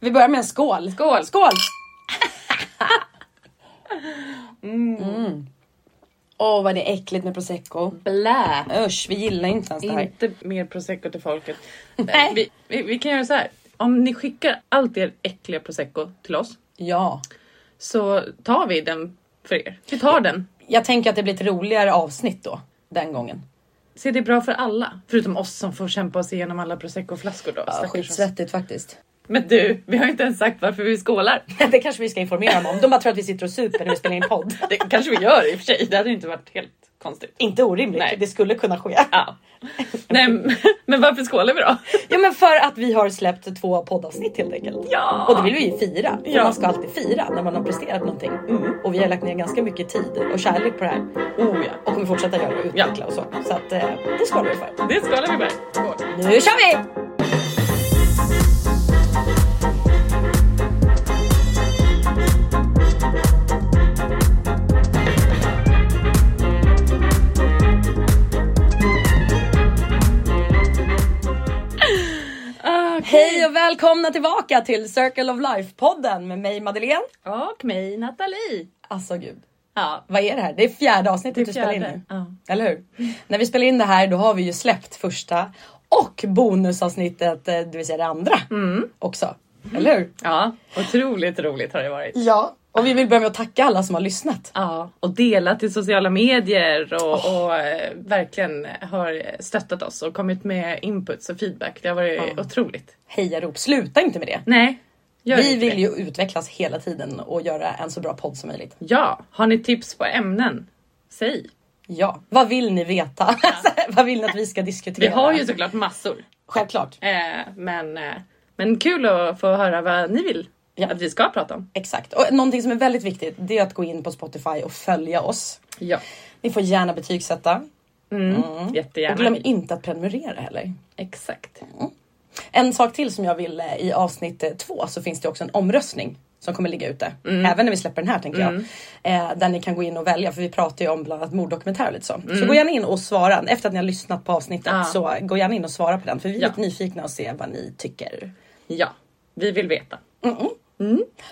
Vi börjar med en skål. Skål! Skål! mm. Åh vad det är äckligt med prosecco. Blä! Usch, vi gillar inte ens det här. Inte mer prosecco till folket. Nej. Vi, vi, vi kan göra så här. Om ni skickar allt er äckliga prosecco till oss Ja. så tar vi den för er. Vi tar den. Jag tänker att det blir ett roligare avsnitt då, den gången. Så det är bra för alla. Förutom oss som får kämpa oss igenom alla proseccoflaskor då. Ja, skitsvettigt faktiskt. Men du, vi har inte ens sagt varför vi skålar. Det kanske vi ska informera dem om. De bara tror att vi sitter och super när vi spelar in podd. Det kanske vi gör i och för sig. Det hade inte varit helt konstigt. Inte orimligt, Nej. det skulle kunna ske. Ja. Nej, men- varför skålar vi då? Ja men för att vi har släppt två poddavsnitt helt enkelt. Ja. Och det vill vi ju fira. För Ja. man ska alltid fira när man har presterat någonting. Och vi har lagt ner ganska mycket tid och kärlek på det här. Oh ja, Och kommer fortsätta göra och utveckla och så. Så att eh, det skålar vi för. det skålar vi med. Skål. Nu kör vi! Välkomna tillbaka till Circle of Life-podden med mig Madeleine. Och mig Nathalie. Alltså gud, Ja, vad är det här? Det är fjärde avsnittet Det är vi spelar in nu. ja. Eller hur? När vi spelar in det här då har vi ju släppt första och bonusavsnittet, eh, det vill säga det andra också. Eller hur? ja, otroligt roligt har det varit. Ja. Och vi vill börja med att tacka alla som har lyssnat. Ja, och delat i sociala medier och, och eh, verkligen har stöttat oss och kommit med inputs och feedback. Det har varit otroligt. Hejarop, sluta inte med det. Nej, gör Vi vill det. ju utvecklas hela tiden och göra en så bra podd som möjligt. Ja, har ni tips på ämnen? Säg. Ja, vad vill ni veta? vad vill ni att vi ska diskutera? Vi har ju såklart massor. Självklart. Eh, men, eh, men kul att få höra vad ni vill Ja. att vi ska prata om. Exakt. Och någonting som är väldigt viktigt det är att gå in på Spotify och följa oss. Ja, Ni får gärna betygsätta. mm. Och jättegärna. glöm inte att prenumerera heller. Exakt. En sak till som jag vill eh, i avsnitt eh, två så finns det också en omröstning som kommer ligga ute. Även när vi släpper den här tänker jag. Eh, där ni kan gå in och välja för vi pratar ju om bland annat morddokumentärer och lite så. Så gå gärna in och svara. Efter att ni har lyssnat på avsnittet Ja. så gå gärna in och svara på den. För vi är Ja. lite nyfikna och se vad ni tycker. Ja, vi vill veta.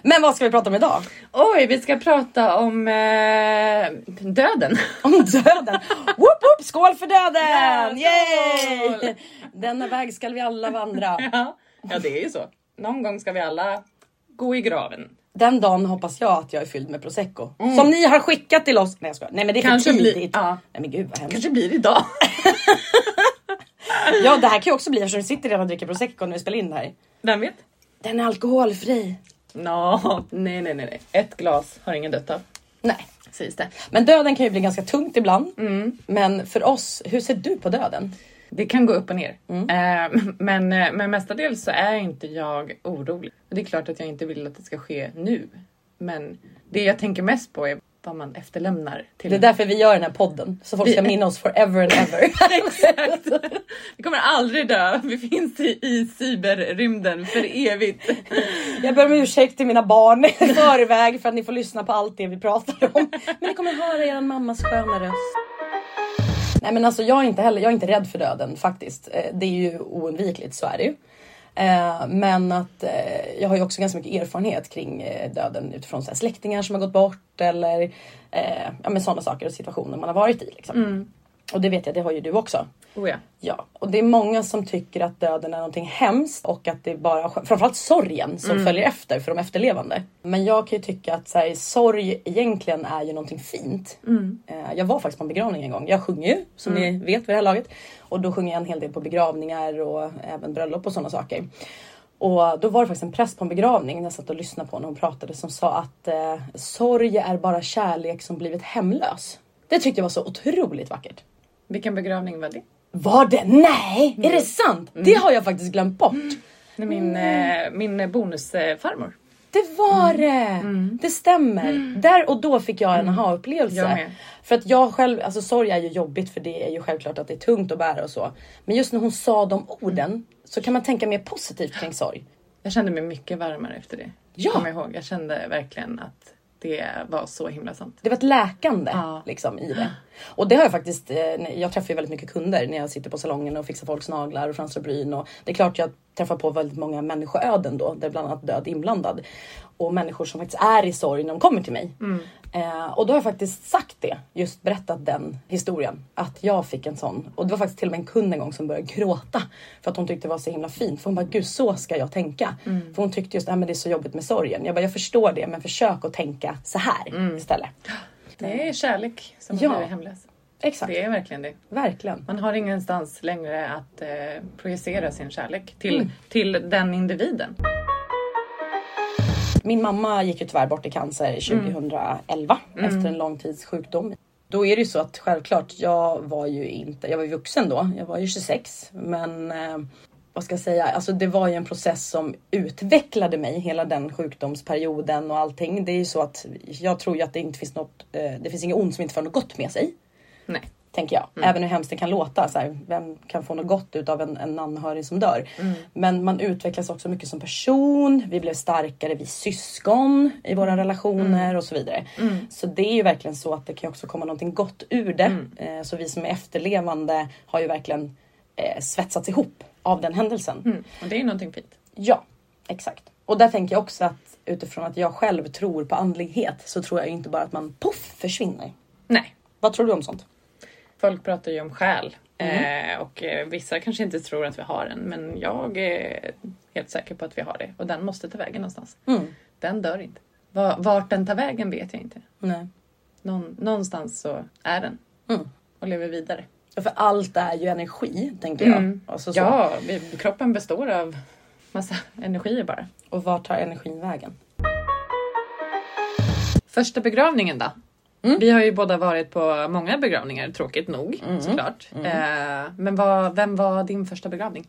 Men vad ska vi prata om idag? Oj, vi ska prata om eh, döden. Om döden! whoop, whoop, skål för döden! Skål! Yay! Denna väg ska vi alla vandra. ja. ja, det är ju så. Någon gång ska vi alla gå i graven. Den dagen hoppas jag att jag är fylld med prosecco. Som ni har skickat till oss. Nej jag skojar. Nej men det är för Mm. Kanske blir- tidigt. ja. Nej men gud vad hemskt. Kanske blir idag. Ja det här kan ju också bli eftersom vi sitter redan och dricker prosecco när vi spelar in det här. Vem vet? Den är alkoholfri. Nå, nej, nej, nej. Ett glas har ingen dött av. Nej. Sägs det. Men döden kan ju bli ganska tungt ibland. Mm. Men för oss, hur ser du på döden? Det kan gå upp och ner. Eh, men, eh, men mestadels så är inte jag orolig. Det är klart att jag inte vill att det ska ske nu. Men det jag tänker mest på är vad man efterlämnar till Det är därför vi gör den här podden. Så folk ska minna oss forever and ever. Exakt. Vi kommer aldrig dö. Vi finns i, i cyberrymden för evigt. Jag ber om ursäkt till mina barn i förväg för att ni får lyssna på allt det vi pratar om. Men ni kommer höra er mammas sköna röst. Nej men alltså jag är inte heller, jag är inte rädd för döden faktiskt. Eh, Det är ju oundvikligt, så är det ju. Eh, Men att eh, jag har ju också ganska mycket erfarenhet kring eh, döden utifrån så släktingar som har gått bort eller ja, sådana saker och situationer man har varit i. Liksom. Och det vet jag, det har ju du också. Oh ja. Ja, och det är många som tycker att döden är någonting hemskt och att det är bara framförallt sorgen som följer efter för de efterlevande. Men jag kan ju tycka att så här, sorg egentligen är ju någonting fint. Eh, Jag var faktiskt på en begravning en gång. Jag sjunger ju som ni vet vid det här laget och då sjunger jag en hel del på begravningar och även bröllop och sådana saker. Och då var det faktiskt en präst på en begravning när jag satt och lyssnade på när hon pratade som sa att eh, sorg är bara kärlek som blivit hemlös. Det tyckte jag var så otroligt vackert. Vilken begravning var det? Var det? Nej! Är det sant? Det har jag faktiskt glömt bort. Det är min, eh, min bonusfarmor. Det var det! Det stämmer. Där och då fick jag en aha-upplevelse. För att jag själv, alltså sorg är ju jobbigt för det är ju självklart att det är tungt att bära och så. Men just när hon sa de orden så kan man tänka mer positivt kring sorg. Jag kände mig mycket varmare efter det. Ja. Kommer jag ihåg. Jag kände verkligen att det var så himla sant. Det var ett läkande Ja. liksom i det. Och det har jag faktiskt, eh, jag träffar ju väldigt mycket kunder när jag sitter på salongen och fixar folks naglar och fransar bryn och det är klart jag träffar på väldigt många människoöden då, där bland annat död inblandad. Och människor som faktiskt är i sorg när de kommer till mig. Eh, och då har jag faktiskt sagt det, just berättat den historien. Att jag fick en sån. Och det var faktiskt till och med en kund en gång som började gråta. För att hon tyckte det var så himla fint. För hon bara, gud så ska jag tänka. För hon tyckte just att det är så jobbigt med sorgen. Jag bara, jag förstår det men försök att tänka så här istället. Det är kärlek som Ja. ja. är hemlös. Exakt, Det är verkligen det. verkligen. Man har ingenstans längre att eh, projicera sin kärlek till, Mm. till den individen. Min mamma gick ju tyvärr bort i cancer 2011 efter en lång tids sjukdom. Då är det ju så att självklart, jag var ju inte, jag var ju vuxen då, jag var ju 26. Men eh, vad ska jag säga, alltså det var ju en process som utvecklade mig hela den sjukdomsperioden och allting. Det är ju så att jag tror ju att det inte finns något, eh, det finns inget ont som inte får något gott med sig. Nej. Tänker jag. Även hur hemskt det kan låta. Så här, vem kan få något gott utav en, en anhörig som dör? Men man utvecklas också mycket som person. Vi blev starkare, vi syskon i våra relationer och så vidare. Så det är ju verkligen så att det kan också komma någonting gott ur det. Eh, så vi som är efterlevande har ju verkligen eh, svetsats ihop av den händelsen. Mm. Och det är ju någonting fint. Ja, exakt. Och där tänker jag också att utifrån att jag själv tror på andlighet så tror jag inte bara att man poff försvinner. Nej. Vad tror du om sånt? Folk pratar ju om själ. Mm. Eh, och eh, vissa kanske inte tror att vi har en. Men jag är helt säker på att vi har det. Och den måste ta vägen någonstans. Mm. Den dör inte. Va- Vart den tar vägen vet jag inte. Nej. Någon, någonstans så är den. Mm. Och lever vidare. Ja, för allt är ju energi, tänker jag. Alltså så. Ja, vi, kroppen består av massa energier bara. Och vart tar energin vägen? Första begravningen då? Vi har ju båda varit på många begravningar, tråkigt nog såklart. Eh, men vad, vem var din första begravning?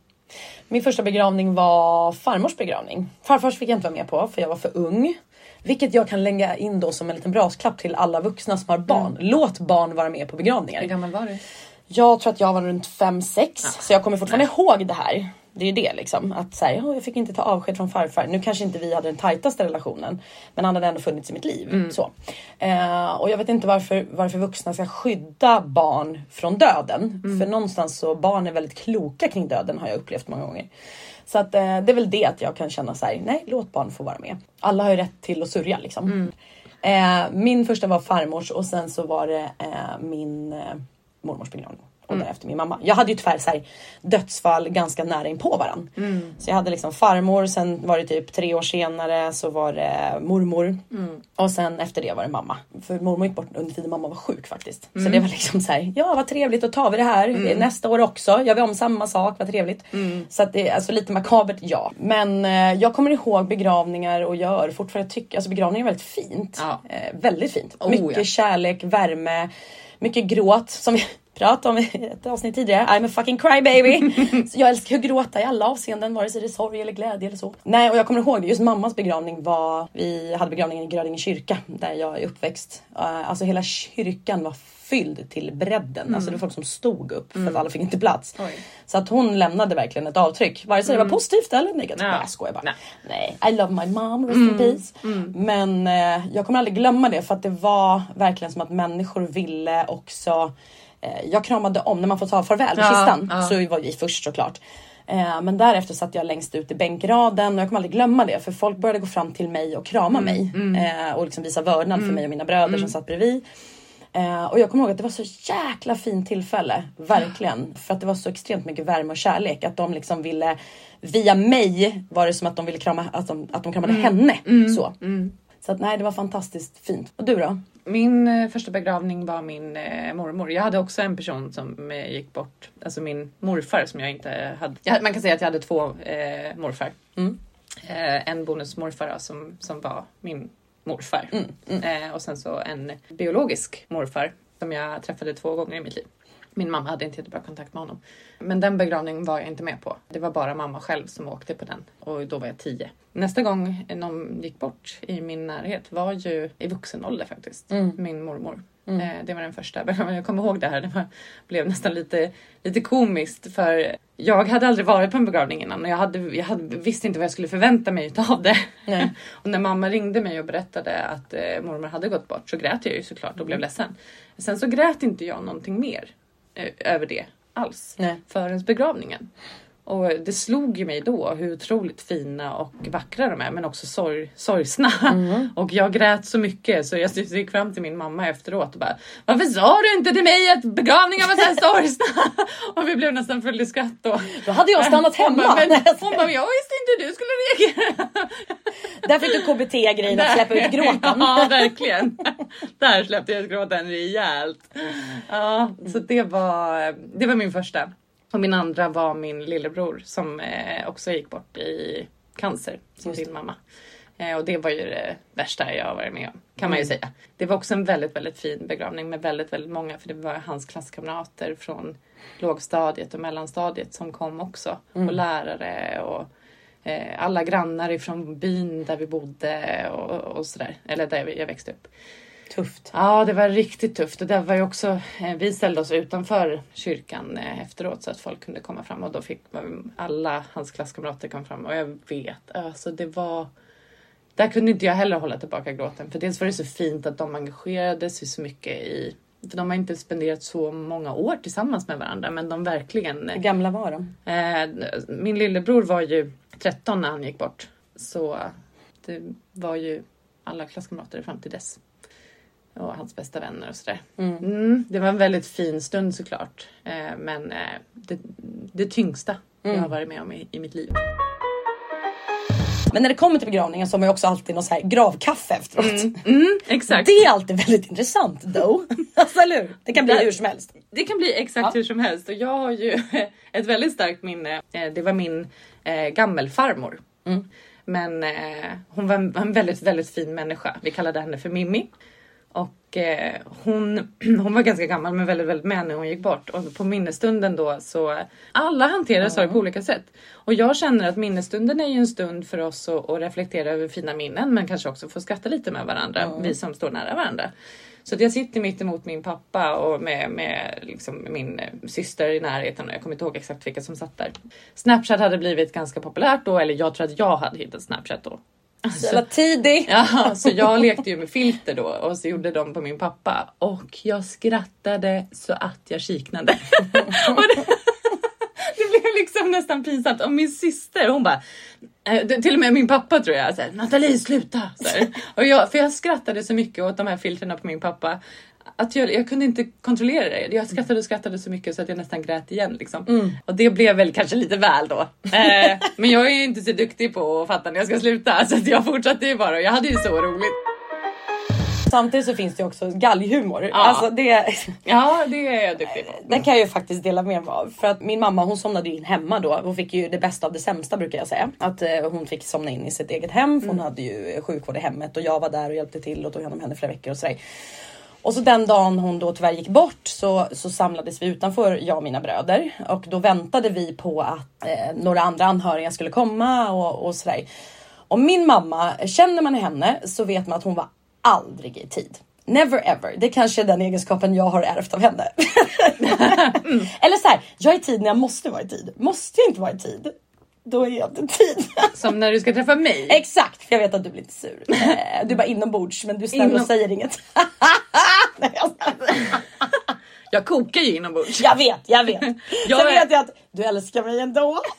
Min första begravning var farmors begravning. Farfars fick jag inte vara med på för jag var för ung. Vilket jag kan lägga in då som en liten brasklapp till alla vuxna som har barn. Låt barn vara med på begravningar. Hur gammal var du? Jag tror att jag var runt 5-6 så jag kommer fortfarande ihåg det här. Det är ju det liksom. Att så här, "Åh, jag fick inte ta avsked från farfar. Nu kanske inte vi hade den tajtaste relationen. Men han hade ändå funnits i mitt liv. Så. Eh, och jag vet inte varför, varför vuxna ska skydda barn från döden. För någonstans så barn är väldigt kloka kring döden har jag upplevt många gånger. Så att, eh, det är väl det att jag kan känna så här, nej låt barn få vara med. Alla har ju rätt till att sörja liksom. Eh, min första var farmors och sen så var det eh, min eh, mormors begravning. Och därefter min mamma. Jag hade ju tyvärr så här, dödsfall ganska nära in på varann. Så jag hade liksom farmor, sen var det typ tre år senare så var det mormor. Och sen efter det var det mamma. För mormor gick bort under tiden mamma var sjuk faktiskt. Så det var liksom så här, ja vad trevligt, då tar vi det här nästa år också. Gör vi om samma sak, vad trevligt. Så att det är alltså lite makabert, ja. Men eh, jag kommer ihåg begravningar och gör fortfarande tycker, alltså begravningar är väldigt fint. Ja. Eh, väldigt fint. Oh, mycket ja. kärlek, värme, mycket gråt som pratade om i ett avsnitt tidigare. I'm a fucking crybaby. så jag älskar att gråta i alla avseenden, vare sig det är sorg eller glädje eller så. Nej, och jag kommer ihåg det. Just mammas begravning var, vi hade begravningen i Grödinge kyrka där jag är uppväxt. Eh, Alltså hela kyrkan var fylld till bredden. Alltså det var folk som stod upp för att alla fick inte plats. Oj. Så att hon lämnade verkligen ett avtryck. Vare sig det var positivt eller negativt. Ja. Nej jag skojar bara. Nej. Nej. I love my mom, rest in peace. Men eh, jag kommer aldrig glömma det för att det var verkligen som att människor ville också jag kramade om, när man får ta farväl vid Ja, kistan ja. så var vi först såklart. Eh, men därefter satt jag längst ut i bänkraden och jag kommer aldrig glömma det för folk började gå fram till mig och krama mig. Eh, och liksom visa vördnad för mig och mina bröder som satt bredvid. Eh, och jag kommer ihåg att det var så jäkla fint tillfälle, verkligen. För att det var så extremt mycket värme och kärlek. Att de liksom ville, via mig var det som att de ville krama, att de, att de kramade henne. Så. så att nej, det var fantastiskt fint. Och du då? Min eh, första begravning var min eh, mormor. Jag hade också en person som eh, gick bort. Alltså min morfar som jag inte hade. Man kan säga att jag hade två eh, morfar. Mm. Eh, en bonusmorfar då, som, som var min morfar. Mm, Eh, och sen så en biologisk morfar som jag träffade två gånger i mitt liv. Min mamma hade inte jättebra kontakt med honom. Men den begravningen var jag inte med på. Det var bara mamma själv som åkte på den. Och då var jag tio. Nästa gång någon gick bort i min närhet var ju i vuxen ålder faktiskt. Mm. Min mormor. Eh, det var den första. Jag kommer ihåg det här. Det var, blev nästan lite, lite komiskt. För jag hade aldrig varit på en begravning innan. Och jag, hade, jag hade, visste inte vad jag skulle förvänta mig utav det. Nej. och när mamma ringde mig och berättade att eh, mormor hade gått bort så grät jag ju såklart och blev ledsen. Sen så grät inte jag någonting mer över det alls Nej. förrän begravningen. Och det slog ju mig då hur otroligt fina och vackra de är men också sorg, sorgsna. Mm. Och jag grät så mycket så jag gick fram till min mamma efteråt och bara Varför sa du inte till mig att begravningar var så här sorgsna? och vi blev nästan full i skratt då. Då hade jag stannat Hon hemma. bara, men, hon bara, jag visste inte hur du skulle reagera. Där fick du KBT-grejen att släppa ut gråten. Ja, verkligen. Där släppte jag ut gråten rejält. Ja, så det var, det var min första. Och min andra var min lillebror som eh, också gick bort i cancer, som Just din mamma. Eh, och det var ju det värsta jag har varit med om, kan man ju säga. Det var också en väldigt, väldigt fin begravning med väldigt, väldigt många, för det var hans klasskamrater från lågstadiet och mellanstadiet som kom också. Och lärare och eh, alla grannar ifrån byn där vi bodde och, och sådär. Eller där jag växte upp. Tufft. Ja, det var riktigt tufft och det var ju också, eh, vi ställde oss utanför kyrkan eh, efteråt så att folk kunde komma fram och då fick alla hans klasskamrater komma fram och jag vet, alltså det var där kunde inte jag heller hålla tillbaka gråten för dels var det så fint att de engagerade sig så mycket i för de har inte spenderat så många år tillsammans med varandra men de verkligen Hur gamla var de? Eh, min lillebror var ju 13 när han gick bort. Så det var ju alla klasskamrater fram till dess. Och hans bästa vänner och sådär. Mm, det var en väldigt fin stund såklart. Eh, men eh, det, det tyngsta jag har varit med om i, i mitt liv. Men när det kommer till begravningen så har man ju också alltid någon så här gravkaffe efteråt. Mm, exakt. Det är alltid väldigt intressant though. alltså eller hur? Det kan bli Det- hur som helst. Det kan bli exakt Ja. hur som helst och jag har ju ett väldigt starkt minne. Eh, Det var min eh, gammelfarmor. Mm. Men eh, hon var en, en väldigt, väldigt fin människa. Vi kallade henne för Mimmi. Och eh, hon, hon var ganska gammal men väldigt, väldigt med när hon gick bort. Och på minnesstunden då så alla hanterar sorg på olika sätt. Och jag känner att minnesstunden är ju en stund för oss att, att reflektera över fina minnen men kanske också få skratta lite med varandra, vi som står nära varandra. Så att jag sitter mitt emot min pappa och med, med liksom min eh, syster i närheten och jag kommer inte ihåg exakt vilka som satt där. Snapchat hade blivit ganska populärt då, eller jag tror att jag hade hittat Snapchat då. Så jävla tidig. Ja, så jag lekte ju med filter då och så gjorde de på min pappa och jag skrattade så att jag kiknade. det, det blev liksom nästan pinsamt och min syster hon bara eh, till och med min pappa tror jag såhär Nathalie sluta! Så här. Och jag, för jag skrattade så mycket åt de här filtrerna på min pappa att jag, jag kunde inte kontrollera det. Jag skrattade och skrattade så mycket så att jag nästan grät igen. Liksom. Och det blev väl kanske lite väl då. Eh, men jag är ju inte så duktig på att fatta när jag ska sluta så att jag fortsatte ju bara och jag hade ju så roligt. Samtidigt så finns det också galghumor. Alltså det, Ja, det är jag duktig på. den kan jag ju faktiskt dela med mig av. För att min mamma hon somnade in hemma då. Hon fick ju det bästa av det sämsta brukar jag säga. Att eh, hon fick somna in i sitt eget hem. För hon hade ju sjukvård i hemmet och jag var där och hjälpte till och tog hand om henne flera veckor och sådär. Och så den dagen hon då tyvärr gick bort så, så samlades vi utanför, jag och mina bröder. Och då väntade vi på att eh, några andra anhöriga skulle komma och, och sådär. Och min mamma, känner man henne så vet man att hon var aldrig i tid. Never ever. Det kanske är den egenskapen jag har ärvt av henne. Eller så här, jag är i tid när jag måste vara i tid. Måste jag inte vara i tid, då är jag inte i tid. Som när du ska träffa mig. Exakt, för jag vet att du blir lite sur. Eh, Du är bara inombords men du är snäll och Inom- säger inget. Nej, jag kokar ju inombords. Jag vet, jag vet. Jag Sen är- vet jag att du älskar mig ändå.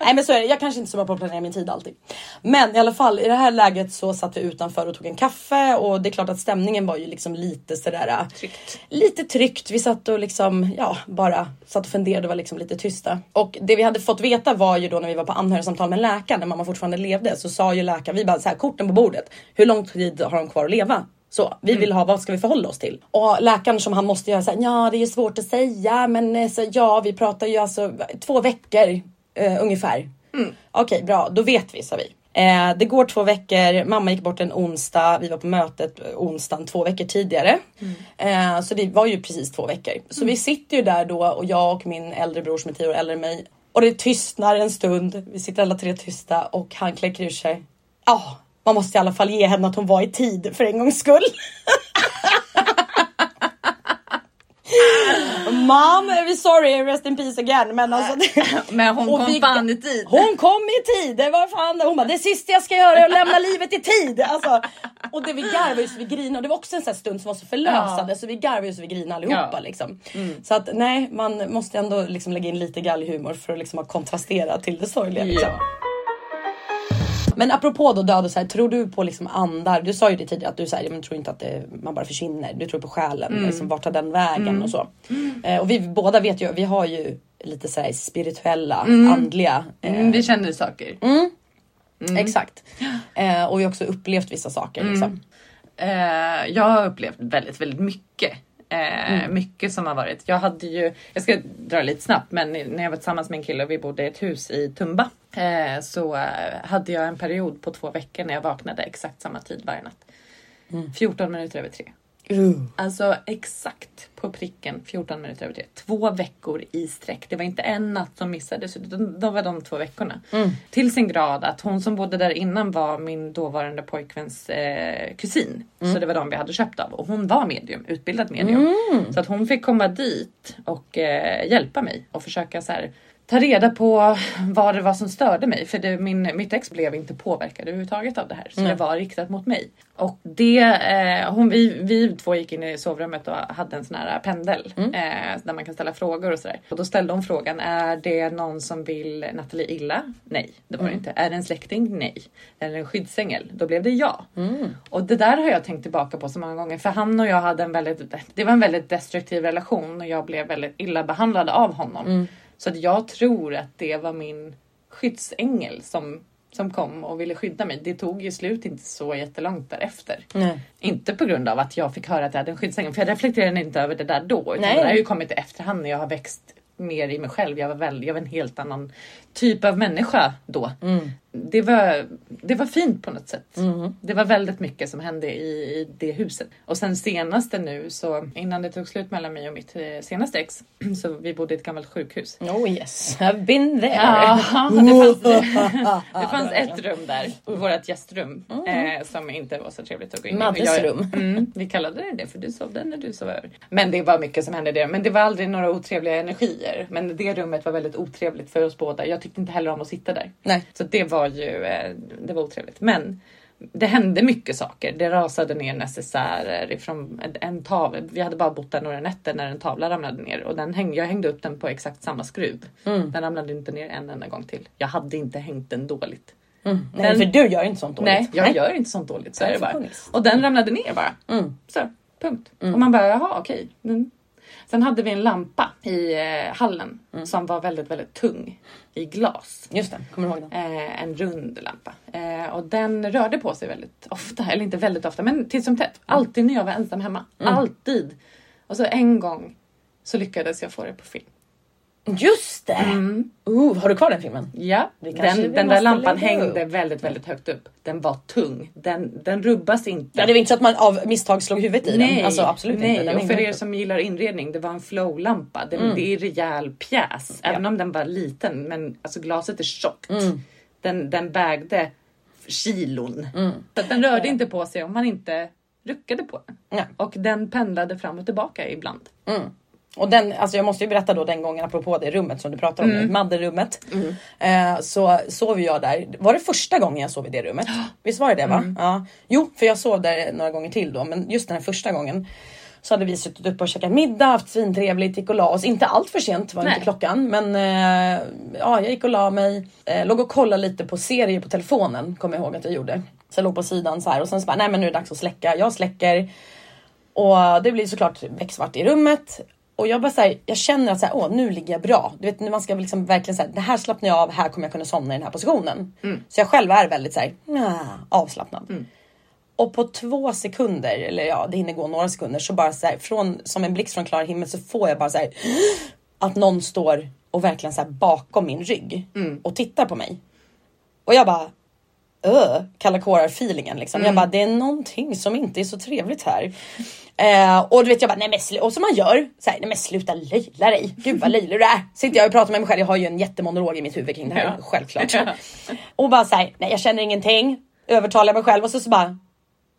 Nej men så är det, jag kanske inte är så bra på att planera min tid alltid. Men i alla fall i det här läget så satt vi utanför och tog en kaffe och det är klart att stämningen var ju liksom lite sådär Tryckt. Lite tryckt. Vi satt och liksom ja bara satt och funderade och var liksom lite tysta. Och det vi hade fått veta var ju då när vi var på anhörigsamtal med läkaren när mamma fortfarande levde så sa ju läkaren, vi bara så här korten på bordet. Hur lång tid har de kvar att leva? Så vi vill ha, vad ska vi förhålla oss till? Och läkaren som han måste göra så här, ja det är svårt att säga men eh, så, ja vi pratar ju alltså två veckor eh, ungefär. Okej bra, då vet vi sa vi. Eh, det går två veckor, mamma gick bort en onsdag, vi var på mötet onsdagen två veckor tidigare. Eh, så det var ju precis två veckor. Så vi sitter ju där då och jag och min äldre bror som är tio år äldre än mig. Och det tystnar en stund, vi sitter alla tre tysta och han kläcker ur sig. Ja, man måste i alla fall ge henne att hon var i tid för en gångs skull. Mom, we're sorry, rest in peace again. Men alltså, Men hon kom vi- fan i tid. hon kom i tid, det var fan Hon bara, det sista jag ska göra är att lämna livet i tid. Alltså, Och det vi garvade ju så vi grinade och det var också en sån stund som var så förlösande Ja. så vi garvade ju så vi grinade allihopa Ja. liksom. Så att nej, man måste ändå liksom lägga in lite galghumor för att liksom ha kontrastera till det sorgliga. Liksom. Ja. Men apropå då död och så här, tror du på liksom andar? Du sa ju det tidigare att du säger men tror inte att det, man bara försvinner. Du tror på själen, Mm. liksom, vart tar den vägen och så. Eh, och vi båda vet ju, vi har ju lite så här spirituella, andliga. Eh, Mm, vi känner saker. Exakt. Eh, och vi har också upplevt vissa saker. Liksom. Eh, jag har upplevt väldigt, väldigt mycket. Eh, Mycket som har varit. Jag hade ju, jag ska dra lite snabbt, men när jag var tillsammans med en kille och vi bodde i ett hus i Tumba eh, så eh, hade jag en period på två veckor när jag vaknade exakt samma tid varje natt. 14 minuter över tre. Uh. Alltså exakt på pricken 14 minuter över tre. Två veckor i sträck. Det var inte en natt som missades utan de var de två veckorna. Till sin grad att hon som bodde där innan var min dåvarande pojkväns eh, kusin. Så det var de vi hade köpt av och hon var medium, utbildad medium. Så att hon fick komma dit och eh, hjälpa mig och försöka så här ta reda på vad det var som störde mig. För det, min, mitt ex blev inte påverkad överhuvudtaget av det här. Så det var riktat mot mig. Och det, eh, hon, vi, vi två gick in i sovrummet och hade en sån här pendel. Eh, där man kan ställa frågor och sådär. Och då ställde hon frågan, är det någon som vill Nathalie illa? Nej, det var det inte. Är det en släkting? Nej. Är det en skyddsängel? Då blev det ja. Och det där har jag tänkt tillbaka på så många gånger. För han och jag hade en väldigt, det var en väldigt destruktiv relation och jag blev väldigt illa behandlad av honom. Så att jag tror att det var min skyddsängel som, som kom och ville skydda mig. Det tog ju slut inte så jättelångt därefter. Nej. Inte på grund av att jag fick höra att jag hade en skyddsängel, för jag reflekterade inte över det där då. Utan Nej. det har ju kommit i efterhand när jag har växt mer i mig själv. Jag var, väl, jag var en helt annan typ av människa då. Det, var, det var fint på något sätt. Det var väldigt mycket som hände i, i det huset. Och sen senaste nu, så innan det tog slut mellan mig och mitt eh, senaste ex, så vi bodde i ett gammalt sjukhus. Oh yes, I've been there. Ja, det fanns, det fanns ett rum där, vårt gästrum, eh, som inte var så trevligt att gå in i. Maddes rum. Mm, vi kallade det det för du sov där när du sov över. Men det var mycket som hände där. Men det var aldrig några otrevliga energier. Men det rummet var väldigt otrevligt för oss båda. Jag tyckte inte heller om att sitta där. Nej. Så det var ju eh, det var otrevligt. Men det hände mycket saker. Det rasade ner necessärer ifrån en, tavla. Vi hade bara bott där några nätter när en tavla ramlade ner och den häng, jag hängde upp den på exakt samma skruv. Mm. Den ramlade inte ner en enda gång till. Jag hade inte hängt den dåligt. Nej, Den- för du gör inte sånt dåligt. Nej, jag gör inte sånt dåligt. Så är det bara. Och den ramlade ner bara. Mm. Så, punkt. Och man bara, jaha okej. Mm. Sen hade vi en lampa i eh, hallen Mm. som var väldigt, väldigt tung i glas. Just det, kommer du ihåg den? Eh, en rund lampa. Eh, och den rörde på sig väldigt ofta, eller inte väldigt ofta, men titt som tätt. Alltid när jag var ensam hemma. Alltid. Och så en gång så lyckades jag få det på film. Just det! Uh, har du kvar den filmen? Ja, den, den där lampan hängde upp. väldigt, väldigt högt upp. Den var tung. Den, den rubbas inte. Ja, det var inte så att man av misstag slog huvudet i Nej, den. Alltså absolut nej. inte. Den och för er som gillar inredning, det var en flowlampa. Det, det är en rejäl pjäs. Även om den var liten, men alltså glaset är tjockt. Den, den vägde kilon. Så att den rörde inte på sig om man inte ruckade på den. Nej. Och den pendlade fram och tillbaka ibland. Och den, alltså jag måste ju berätta då den gången apropå det rummet som du pratar om nu, Madderummet. Eh, så sov jag där. Var det första gången jag sov i det rummet? Visst var det det va? Ja. Jo, för jag sov där några gånger till då, men just den här första gången så hade vi suttit uppe och käkat middag, haft svintrevligt, gick och la oss. Inte allt för sent var Nej. inte klockan, men eh, ja, jag gick och la mig. Eh, låg och kollade lite på serier på telefonen, kommer jag ihåg att jag gjorde. Så jag låg på sidan så här och sen så bara, nej men nu är det dags att släcka. Jag släcker. Och det blir såklart becksvart i rummet. Och jag bara säger, jag känner att så här, åh, nu ligger jag bra. Du vet när man ska liksom verkligen säga, det här slappnar jag av, här kommer jag kunna somna i den här positionen. Så jag själv är väldigt så här, avslappnad. Och på två sekunder, eller ja det hinner gå några sekunder, så bara så här, från, som en blixt från klar himmel så får jag bara så här, att någon står och verkligen så här bakom min rygg och tittar på mig. Och jag bara, öh, kalla kårar feelingen liksom. Jag bara, det är någonting som inte är så trevligt här. Eh, och du vet jag bara, nej men slu-" och som man gör, så här, nej men sluta löjla dig. Gud vad löjlig du är. Sitter jag och pratar med mig själv, jag har ju en jättemonolog i mitt huvud kring det här, Ja. självklart. Ja. Och bara såhär, nej jag känner ingenting. Övertalar mig själv och så, så bara,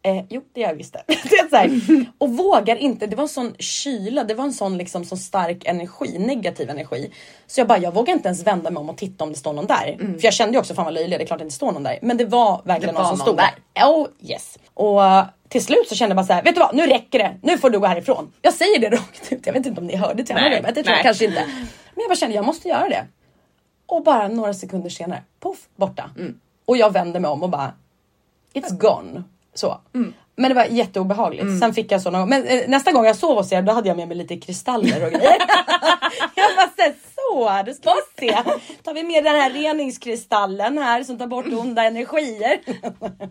Eh, jo, det jag visste. det och vågar inte. Det var en sån kyla, det var en sån liksom så stark energi, negativ energi. Så jag bara, jag vågar inte ens vända mig om och titta om det står någon där. För jag kände ju också, fan vad löjlig, det är klart det inte står någon där. Men det var verkligen Det någon var som någon stod där. Oh yes. Och eh, till slut så kände jag bara så här, vet du vad, nu räcker det. Nu får du gå härifrån. Jag säger det rakt ut. Jag vet inte om ni hörde till det, men det tror jag kanske inte. Men jag bara kände, jag måste göra det. Och bara några sekunder senare, poff, borta. Och jag vände mig om och bara, it's gone. Så. Men det var jätteobehagligt. Sen fick jag så någon, men eh, nästa gång jag sov hos er då hade jag med mig lite kristaller och grejer. jag bara så, här, så då ska vi se. Tar vi med den här reningskristallen här som tar bort onda energier.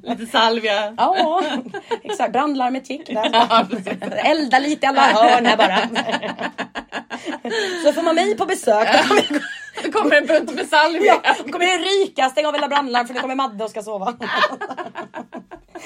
Lite salvia. ja, exakt. Brandlarmet gick där. Elda lite i alla hörn här bara. så får man mig på besök. Då kommer, en bunt med salvia. ja, då kommer det ryka. Stäng av hela brandlarm för nu kommer Madde och ska sova.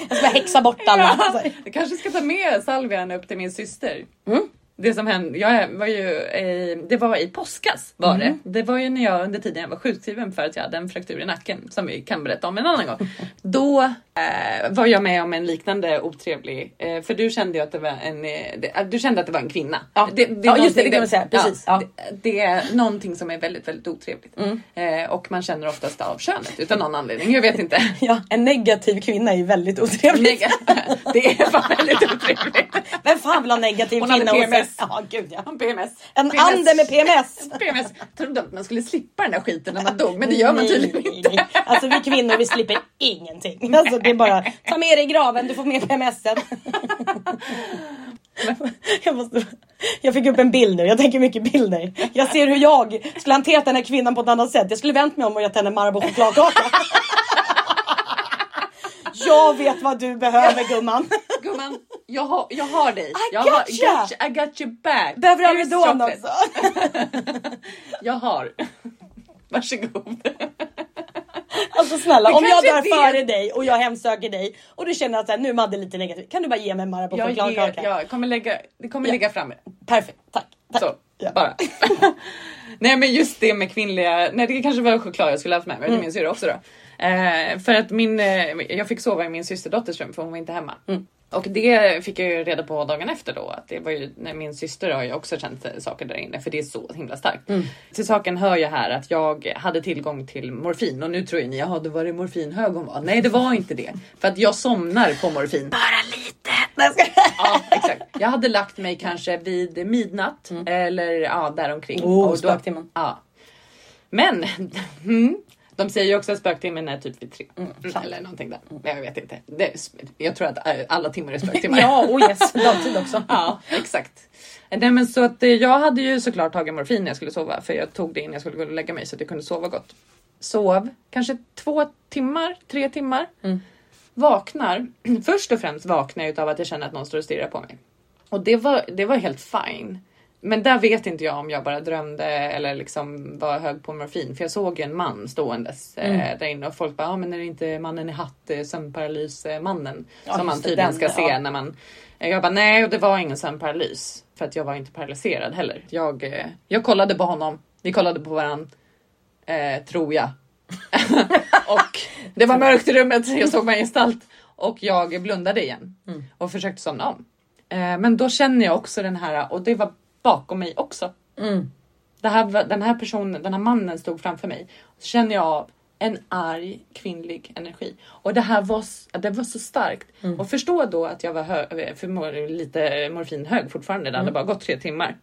Jag ska häxa bort alla. Ja, jag kanske ska ta med salvian upp till min syster. Mm. Det som hände, jag var ju i, det var i påskas var Mm. det. Det var ju när jag under tiden jag var sjukskriven för att jag hade en fraktur i nacken som vi kan berätta om en annan gång. Då eh, var jag med om en liknande otrevlig, eh, för du kände ju att det var en, eh, det, äh, du kände att det var en kvinna. Ja. är Ja, just det, det kan man säga. Precis. Ja. Det, det är någonting som är väldigt, väldigt otrevligt. Mm. Eh, och man känner oftast av könet utan någon anledning. Jag vet inte. Ja, en negativ kvinna är ju väldigt otrevlig. Neg- det är fan väldigt otrevligt. Vem fan vill ha negativ Hon hade kvinna? PMS. Ja, gud ja. PMS. En PMS. ande med PMS. PMS. Trodde att man skulle slippa den där skiten när man dog, men det gör man tydligen nej, inte. nej. Alltså vi kvinnor vi slipper ingenting. Alltså det är bara ta med dig i graven, du får med PMSen. Jag, måste, jag fick upp en bild nu, jag tänker mycket bilder. Jag ser hur jag skulle hanterat den här kvinnan på ett annat sätt. Jag skulle vänt mig om och gett henne Marabou chokladkaka. Jag vet vad du behöver gumman. Gumman, jag har, jag har dig. I jag got har, ya. got you. I got you back. Behöver du Alvedon också? Jag har. Varsågod. Alltså snälla, om jag dör är det. före dig och jag hemsöker dig och du känner att så här, nu är Madde lite negativ. Kan du bara ge mig en Marabou Jag, chokladkaka? jag kommer lägga, det kommer Ja. ligga framme. Perfekt, tack. tack. Så, Ja. bara. Nej men just det med kvinnliga, nej det kanske var choklad jag skulle haft med mig, Mm. det min syrra också då. Eh, för att min, eh, jag fick sova i min systerdotters rum för hon var inte hemma. Mm. Och det fick jag ju reda på dagen efter då att det var ju när min syster har ju också känt saker där inne för det är så himla starkt. Mm. Till saken hör jag här att jag hade tillgång till morfin och nu tror ju ni jaha det var det morfinhög hon var. Nej det var inte det. För att jag somnar på morfin. Bara lite. Ja, exakt. Jag hade lagt mig kanske vid midnatt eller ja, däromkring. Mm. Oh, Och då-. Ja. Men mm, de säger ju också att spöktimmen är typ vid tre. Mm, sant. eller någonting där. Jag vet inte. Det, jag tror att äh, alla timmar är spöktimmar. Ja, oh yes, dagtid också. Ja, exakt. Nej, men så att eh, jag hade ju såklart tagit morfin när jag skulle sova för jag tog det innan jag skulle gå och lägga mig så att jag kunde sova gott. Sov kanske två timmar, tre timmar. Mm. Vaknar. Först och främst vaknar jag utav att jag känner att någon står och stirrar på mig. Och det var, det var helt fine. Men där vet inte jag om jag bara drömde eller liksom var hög på morfin. För jag såg en man ståendes Mm. eh, där inne och folk bara, ja men är det inte mannen i hatt, eh, sömnparalys-mannen? Ja, som man tydligen ska se ja. när man... eh, Jag bara, nej och det var ingen sömnparalys. För att jag var inte paralyserad heller. Jag, eh, jag kollade på honom, vi kollade på varandra. Eh, tror jag. och det var mörkt i rummet, jag såg mig gestalt. Och jag blundade igen Mm. och försökte somna om. Men då känner jag också den här, och det var bakom mig också. Mm. Det här, den här personen, den här mannen stod framför mig. Så känner jag en arg kvinnlig energi. Och det här var, det var så starkt. Mm. Och förstå då att jag var hö- för lite morfinhög fortfarande. Det hade bara gått tre timmar.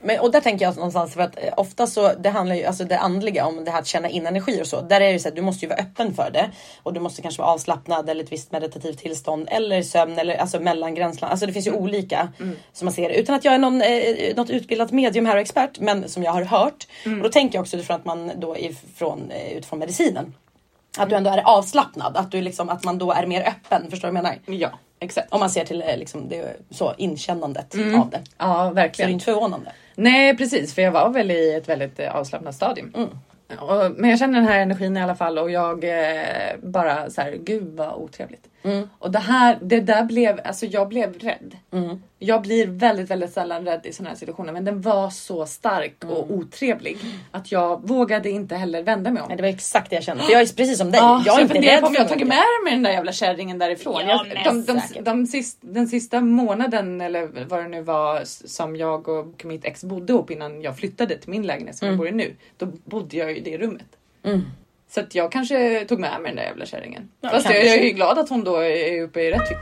Men, och där tänker jag någonstans för att eh, ofta så det handlar ju alltså det andliga om det här att känna in energi och så. Där är det så att du måste ju vara öppen för det och du måste kanske vara avslappnad eller ett visst meditativt tillstånd eller sömn eller alltså mellangränslan. Alltså det finns ju olika som man ser det utan att jag är någon eh, något utbildat medium här och expert, men som jag har hört. Och då tänker jag också utifrån att man då ifrån eh, utifrån medicinen. Att du ändå är avslappnad, att, du liksom, att man då är mer öppen. Förstår du vad jag menar? Ja, exakt. Om man ser till eh, liksom, det, så inkännandet av det. Ja, Så det är verkligen. inte förvånande. Nej, precis, för jag var väl i ett väldigt eh, avslappnat stadium. Och, men jag känner den här energin i alla fall och jag eh, bara så här, gud vad otrevligt. Och det här, det där blev, alltså jag blev rädd. Jag blir väldigt, väldigt sällan rädd i sådana här situationer men den var så stark och otrevlig att jag vågade inte heller vända mig om. Nej, det var exakt det jag kände. För jag är precis som dig. Ja, jag är inte rädd på om jag tagit med mig den där jävla kärringen därifrån. Ja, jag, de, de, säkert. de sist, den sista månaden eller vad det nu var som jag och mitt ex bodde ihop innan jag flyttade till min lägenhet som jag bor i nu. Då bodde jag i det rummet. Mm. Så att jag kanske tog med mig den där jävla kärringen. Ja, Fast jag, kanske. jag är ju glad att hon då är uppe i rätt fick.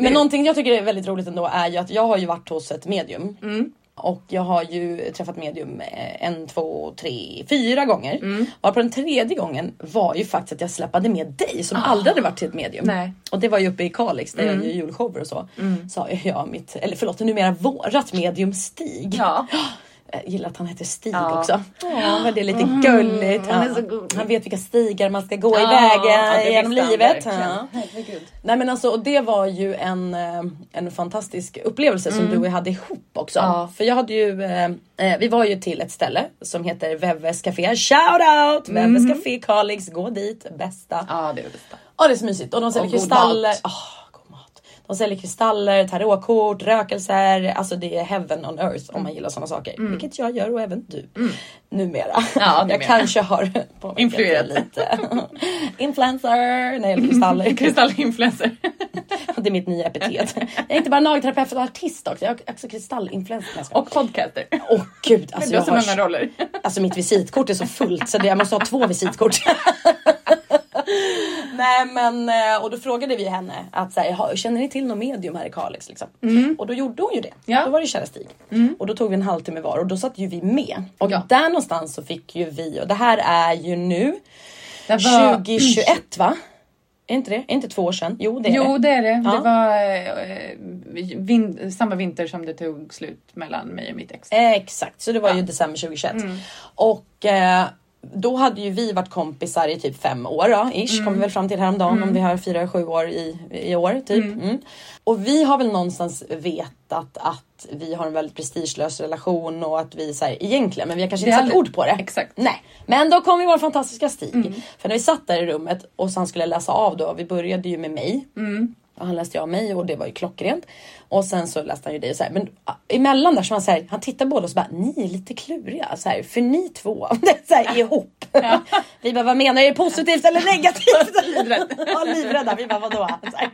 Men någonting jag tycker är väldigt roligt ändå är ju att jag har ju varit hos ett medium. Mm. Och jag har ju träffat medium eh, en, två, tre, fyra gånger. Mm. Och på den tredje gången var ju faktiskt att jag släppade med dig som aldrig hade varit till ett medium. Ah. Nej. Mm. Och det var ju uppe i Kalix där jag gör julshower och så. Sa jag mitt, eller förlåt numera vårat medium Stig. Ja. Jag gillar att han heter Stig Ja. Mm. också. Ja, men det är lite gulligt. han är Han, så gullig. han vet vilka stigar man ska gå Ja, iväg genom livet. Ja. Nej men alltså och det var ju en, eh, en fantastisk upplevelse som du och jag hade ihop också. Mm. Ja. För jag hade ju, eh, eh, vi var ju till ett ställe som heter Vevves Café. Shout out! Vevves Café Kalix, gå dit, bästa. Mm. Ja, det är det bästa. Ja det är så mysigt och de säljer kristaller. mat. De säljer kristaller, tarotkort, rökelser. Alltså det är heaven on earth om man gillar sådana saker. Vilket jag gör och även du. Numera. Mm. Ja, jag numera. kanske har Influerat. lite. Influencer när det gäller kristaller. Kristallinfluencer. Det är mitt nya epitet. Jag är inte bara nagelterapeut och artist också. Jag är också kristallinfluencer. Nej, jag. Och podcaster. Åh gud, alltså, du har jag så många roller. alltså mitt visitkort är så fullt så jag måste ha två visitkort. Nej men eh, och då frågade vi henne att så här, "Ha- känner ni till någon medium här i Kalix liksom? Och då gjorde hon ju det. Ja. Då var det kära Stig. Och då tog vi en halvtimme var och då satt ju vi med. Och Ja. där någonstans så fick ju vi och det här är ju nu var- 2021 va? Är inte det? Är inte två år sedan? Jo det är Jo, det. det är det. Ja. Det var eh, vin- samma vinter som det tog slut mellan mig och mitt ex. Eh, Exakt, så det var ju december 2021. Och eh, då hade ju vi varit kompisar i typ fem år då, ish, kom vi väl fram till häromdagen om vi har firar sju år i, i år typ. Mm. Och vi har väl någonstans vetat att vi har en väldigt prestigelös relation och att vi så här, egentligen, men vi har kanske inte satt ord på det. Exakt. Nej, men då kom ju vår fantastiska Stig. För när vi satt där i rummet och så han skulle läsa av då, vi började ju med mig. Och han läste jag av mig och det var ju klockrent. Och sen så läste han ju dig så här. Men ah, emellan där så var han så här, han tittar båda och så bara, ni är lite kluriga så här, för ni två så här, ihop. Vi bara, vad menar du? Är det positivt eller negativt? Livrädd. ja, livrädda. Vi bara, vadå? Så här.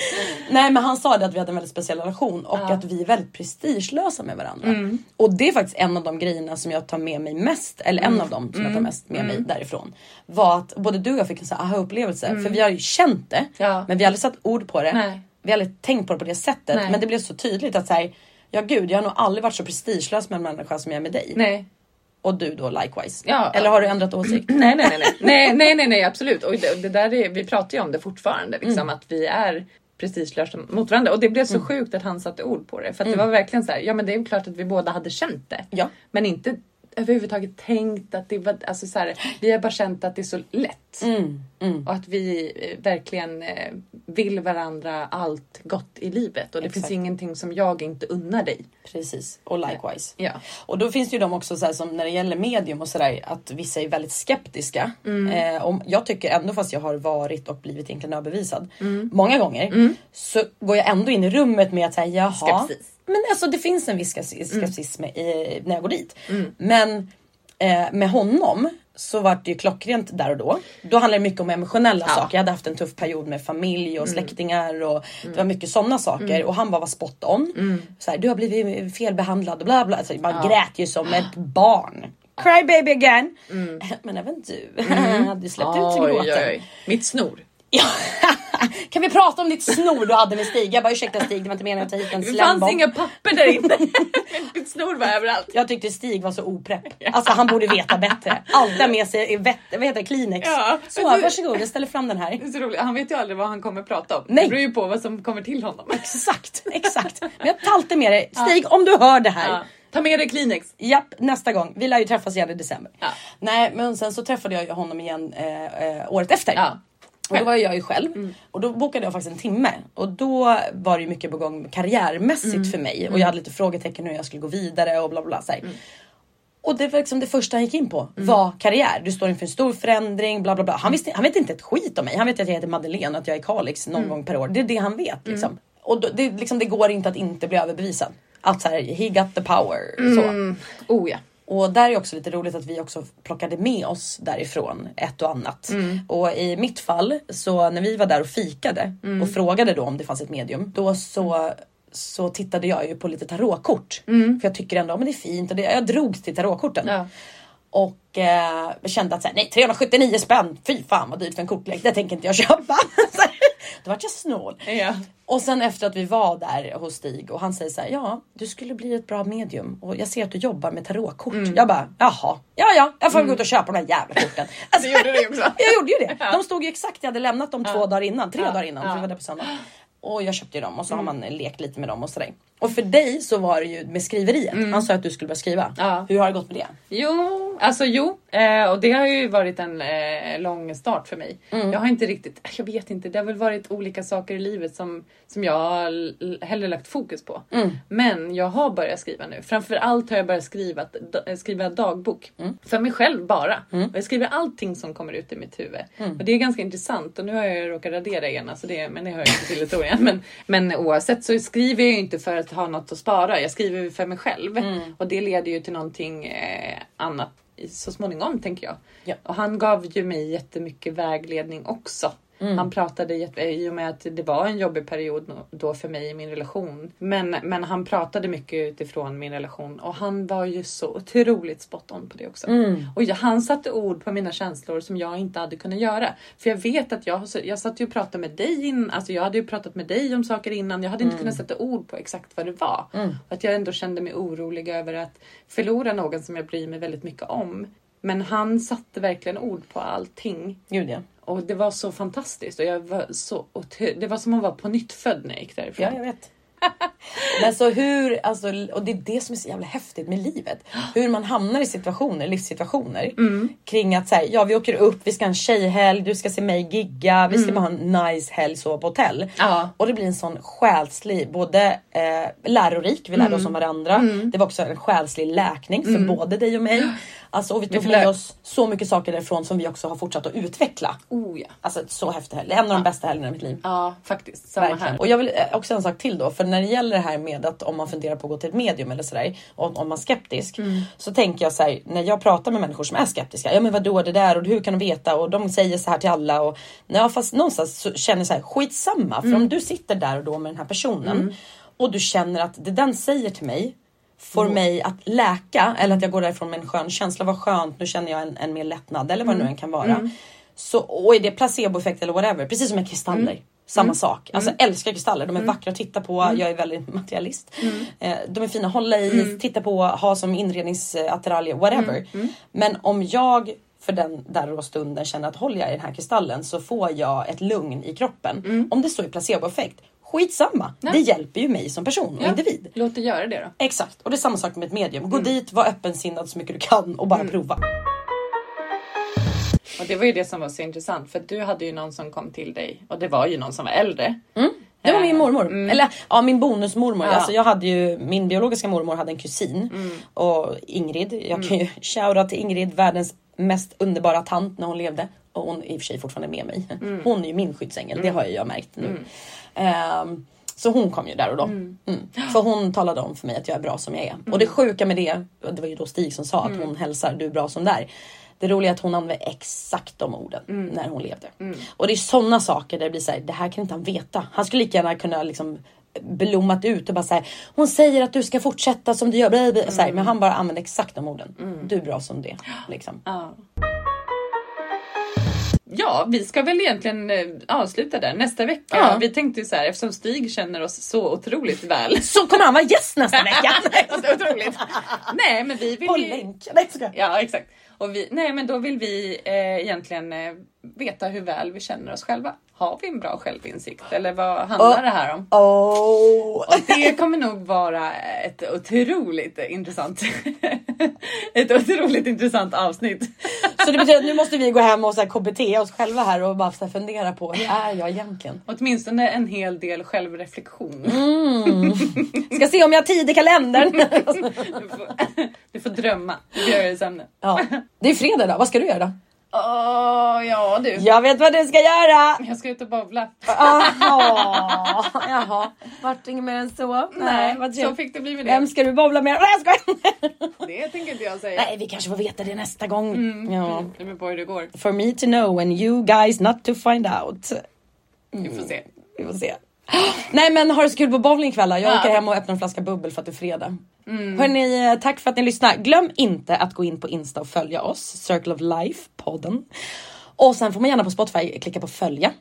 Nej men han sa det att vi hade en väldigt speciell relation och att vi är väldigt prestigelösa med varandra. Och det är faktiskt en av de grejerna som jag tar med mig mest, eller en av dem som jag tar mest med mig därifrån. Var att både du och jag fick en sån här aha-upplevelse. För vi har ju känt det Ja. men vi har aldrig satt ord på det. Nej. Vi har aldrig tänkt på det på det sättet. Nej. Men det blev så tydligt att säga Ja gud jag har nog aldrig varit så prestigelös med en människa som jag är med dig. Nej. Och du då likewise. Ja. Eller har du ändrat åsikt? Nej, nej, nej, nej, nej, nej, nej, nej absolut. Och det, det där är, vi pratar ju om det fortfarande, liksom, Mm. att vi är prestigelösa mot varandra. Och det blev så sjukt att han satte ord på det. För att det var verkligen så här, ja men det är klart att vi båda hade känt det. Mm. Ja. Men inte överhuvudtaget tänkt att det var, alltså så här, vi har bara känt att det är så lätt. Mm, mm. Och att vi eh, verkligen eh, vill varandra allt gott i livet. Och det Exakt. finns ingenting som jag inte unnar dig. Precis, och likewise. Ja. Och då finns det ju de också så här, som när det gäller medium och sådär att vissa är väldigt skeptiska. Eh, och jag tycker ändå fast jag har varit och blivit egentligen överbevisad många gånger så går jag ändå in i rummet med att säga jaha. Skepsis. Men alltså det finns en viss skepsis med, i, när jag går dit. Men eh, med honom så var det ju klockrent där och då. Då handlade det mycket om emotionella Ja. saker. Jag hade haft en tuff period med familj och släktingar och det var mycket sådana saker. Och han bara var spot on. Så här, du har blivit felbehandlad och bla bla. Alltså, man grät ju som ett barn. Cry baby again. Men även du hade ju släppt ut gråten. Mitt snor. Ja. kan vi prata om ditt snor du hade med Stig? Jag bara ursäkta Stig, det var inte meningen att ta hit en Det fanns slembomb. inga papper där inne. Mitt snor var överallt. Jag tyckte Stig var så oprepp. Alltså han borde veta bättre. Alltid med sig vett, vad heter det, Kleenex. Ja, så du- varsågod, jag ställer fram den här. Det är så roligt. Han vet ju aldrig vad han kommer prata om. Nej. Det beror ju på vad som kommer till honom. Exakt, exakt. Men jag tar alltid med dig. Stig, om du hör det här. Ja. Ta med dig Kleenex. Japp, nästa gång. Vi lär ju träffas igen i december. Ja. Nej, men sen så träffade jag honom igen eh, eh, året efter. Ja. Och då var jag ju själv och då bokade jag faktiskt en timme och då var det ju mycket på gång karriärmässigt för mig och jag hade lite frågetecken hur jag skulle gå vidare och bla bla bla. Så här. Och det var liksom det första han gick in på var karriär. Du står inför en stor förändring, bla bla bla. Han, visste, han vet inte ett skit om mig. Han vet att jag heter Madeleine och att jag är Kalix någon gång per år. Det är det han vet liksom. Och då, det, liksom, det går inte att inte bli överbevisad. Att så här, he got the power. Så. Oh ja. Och där är också lite roligt att vi också plockade med oss därifrån ett och annat. Och i mitt fall så när vi var där och fikade och frågade då om det fanns ett medium. Då så så tittade jag ju på lite tarotkort. För jag tycker ändå att det är fint och det, jag drogs till tarotkorten. Ja. Och eh, kände att så här, nej 379 spänn, fy fan vad dyrt för en kortlek, det tänker inte jag köpa. Då vart jag snål. Ja. Och sen efter att vi var där hos Stig och han säger så här, ja du skulle bli ett bra medium och jag ser att du jobbar med tarotkort. Jag bara, jaha, ja ja, jag får gå ut och köpa de här jävla korten. Alltså, Du gjorde det också. jag gjorde ju det. Ja. De stod ju exakt, jag hade lämnat dem två dagar innan, tre Ja. dagar innan, Ja. för vi var där på söndag. Och jag köpte ju dem och så har man lekt lite med dem och sådär. Och för dig så var det ju med skriveriet. Han sa att du skulle börja skriva. Ja. Hur har det gått med det? Jo, alltså jo. Eh, och det har ju varit en eh, lång start för mig. Jag har inte riktigt, jag vet inte, det har väl varit olika saker i livet som, som jag hellre lagt fokus på. Men jag har börjat skriva nu. Framförallt har jag börjat skriva, d- skriva dagbok. För mig själv bara. Och jag skriver allting som kommer ut i mitt huvud. Och det är ganska intressant. Och nu har jag råkat radera igen, alltså det, men det hör inte till historien. Men, men oavsett så skriver jag ju inte för att ha något att spara. Jag skriver ju för mig själv. Och det leder ju till någonting eh, annat så småningom tänker jag. Ja. Och han gav ju mig jättemycket vägledning också. Han pratade i och med att det var en jobbig period då för mig i min relation. Men, men han pratade mycket utifrån min relation och han var ju så otroligt spot on på det också. Och jag, han satte ord på mina känslor som jag inte hade kunnat göra. För jag vet att jag, jag satt ju och pratade med dig innan, alltså jag hade ju pratat med dig om saker innan. Jag hade inte kunnat sätta ord på exakt vad det var. Och att jag ändå kände mig orolig över att förlora någon som jag bryr mig väldigt mycket om. Men han satte verkligen ord på allting. Gud ja. Och det var så fantastiskt. Och jag var så, det var som att vara på nytt född när jag gick därifrån. Ja, jag vet. Men så hur, alltså, och det är det som är så jävla häftigt med livet. Hur man hamnar i situationer, livssituationer. Kring att så här, ja vi åker upp, vi ska ha en tjejhelg, du ska se mig gigga, vi ska bara ha en nice helg så på hotell. Ja. Och det blir en sån själslig, både eh, lärorik, vi lärde oss om varandra. Det var också en själslig läkning för både dig och mig. Alltså, och vi tog med oss så mycket saker därifrån som vi också har fortsatt att utveckla. Oh ja. Alltså så häftig helg, en av de bästa helgerna i mitt liv. Ja, faktiskt. Samma Verkligen. här. Och jag vill eh, också en sak till då. För när det gäller det här med att om man funderar på att gå till ett medium eller sådär. Och om man är skeptisk. Mm. Så tänker jag så här, när jag pratar med människor som är skeptiska. Ja men vadå det där och hur kan de veta? Och de säger så här till alla. Och, ja, fast någonstans så känner jag så här, skitsamma. För Mm. om du sitter där och då med den här personen. Och du känner att det den säger till mig. Får Mm. mig att läka eller att jag går därifrån med en skön känsla. Vad skönt, nu känner jag en, en mer lättnad eller vad Mm. det nu än kan vara. Så, och är det placeboeffekt eller whatever, precis som med kristaller. Samma sak. Alltså älskar kristaller, de är vackra att titta på. Jag är väldigt materialist. Eh, de är fina att hålla i, titta på, ha som inredningsattiraljer, whatever. Men om jag för den där och stunden känner att håller jag i den här kristallen så får jag ett lugn i kroppen. Om det så är placeboeffekt, skitsamma. Det hjälper ju mig som person och Ja, individ. Låt det göra det då. Exakt, och det är samma sak med ett medium. Gå dit, var öppensinnad så mycket du kan och bara prova. Och det var ju det som var så intressant för du hade ju någon som kom till dig och det var ju någon som var äldre. Det var min mormor. Eller ja, min bonusmormor. Ja. Alltså, jag hade ju, min biologiska mormor hade en kusin. Och Ingrid. Jag kan ju shouta till Ingrid, världens mest underbara tant när hon levde. Och hon är i och för sig fortfarande med mig. Hon är ju min skyddsängel, det har ju jag märkt nu. Ehm, så hon kom ju där och då. Mm. För hon talade om för mig att jag är bra som jag är. Och det sjuka med det, det var ju då Stig som sa att hon hälsar du är bra som där. Det roliga är att hon använde exakt de orden när hon levde. Och det är sådana saker där det blir såhär, det här kan inte han veta. Han skulle lika gärna kunna liksom blommat ut och bara säga hon säger att du ska fortsätta som du gör. Bla, bla. Så här, men han bara använde exakt de orden. Du är bra som det. Liksom. Ja. Ja, vi ska väl egentligen eh, avsluta där. Nästa vecka, Ja. vi tänkte ju så här eftersom Stig känner oss så otroligt väl. Så kommer han vara gäst nästa vecka. så otroligt. Nej, men vi vill På ju... länk. Nej, skojar. Ja, exakt. Och vi, nej, men då vill vi eh, egentligen eh, veta hur väl vi känner oss själva. Har vi en bra självinsikt eller vad handlar Oh. det här om? Oh. Och det kommer nog vara ett otroligt intressant, ett otroligt intressant avsnitt. Så det betyder att nu måste vi gå hem och så här KBT oss själva här och bara så fundera på hur är jag egentligen? Åtminstone en hel del självreflektion. Ska se om jag har tid i kalendern. Du, får, du får drömma, du gör det sämre. ja. Det är fredag idag, vad ska du göra då? Åh, ja du. Jag vet vad du ska göra! Jag ska ut och bowla. Jaha, jaha. Vart inget mer än så? Nej, vad så fick det bli med det. Vem ska du bowla med? Nej jag skojar! Det tänker inte jag säga. Nej vi kanske får veta det nästa gång. Ja. Det beror på hur det går. For me to know and you guys not to find out. Vi får se. Vi får se. Nej men ha det så kul på bowling då. Jag Ja. åker hem och öppnar en flaska bubbel för att det är fredag. Hörni, eh, tack för att ni lyssnar. Glöm inte att gå in på Insta och följa oss, Circle of Life podden. Och sen får man gärna på Spotify klicka på följa.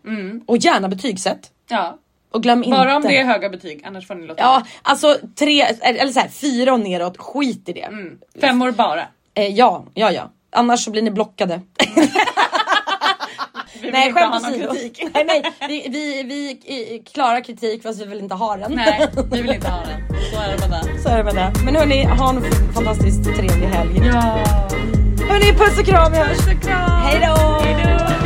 Och gärna betygsätt. Ja, Och glöm inte... bara om det är höga betyg, annars får ni låta Ja, alltså tre, eller så här, fyra och neråt, skit i det. bli. Femmor bara. Eh, ja, ja, ja. Annars så blir ni blockade. Nej, inte ha någon kritik. Nej, nej, vi, vi, vi eh, klarar kritik fast vi vill inte ha den. Nej, vi vill inte ha den. Så är det bara. Så är det med det. Men hörni, ha en fantastiskt trevlig helg. Ja. Hörni, puss och kram, vi hörs. Puss och kram. Hej då!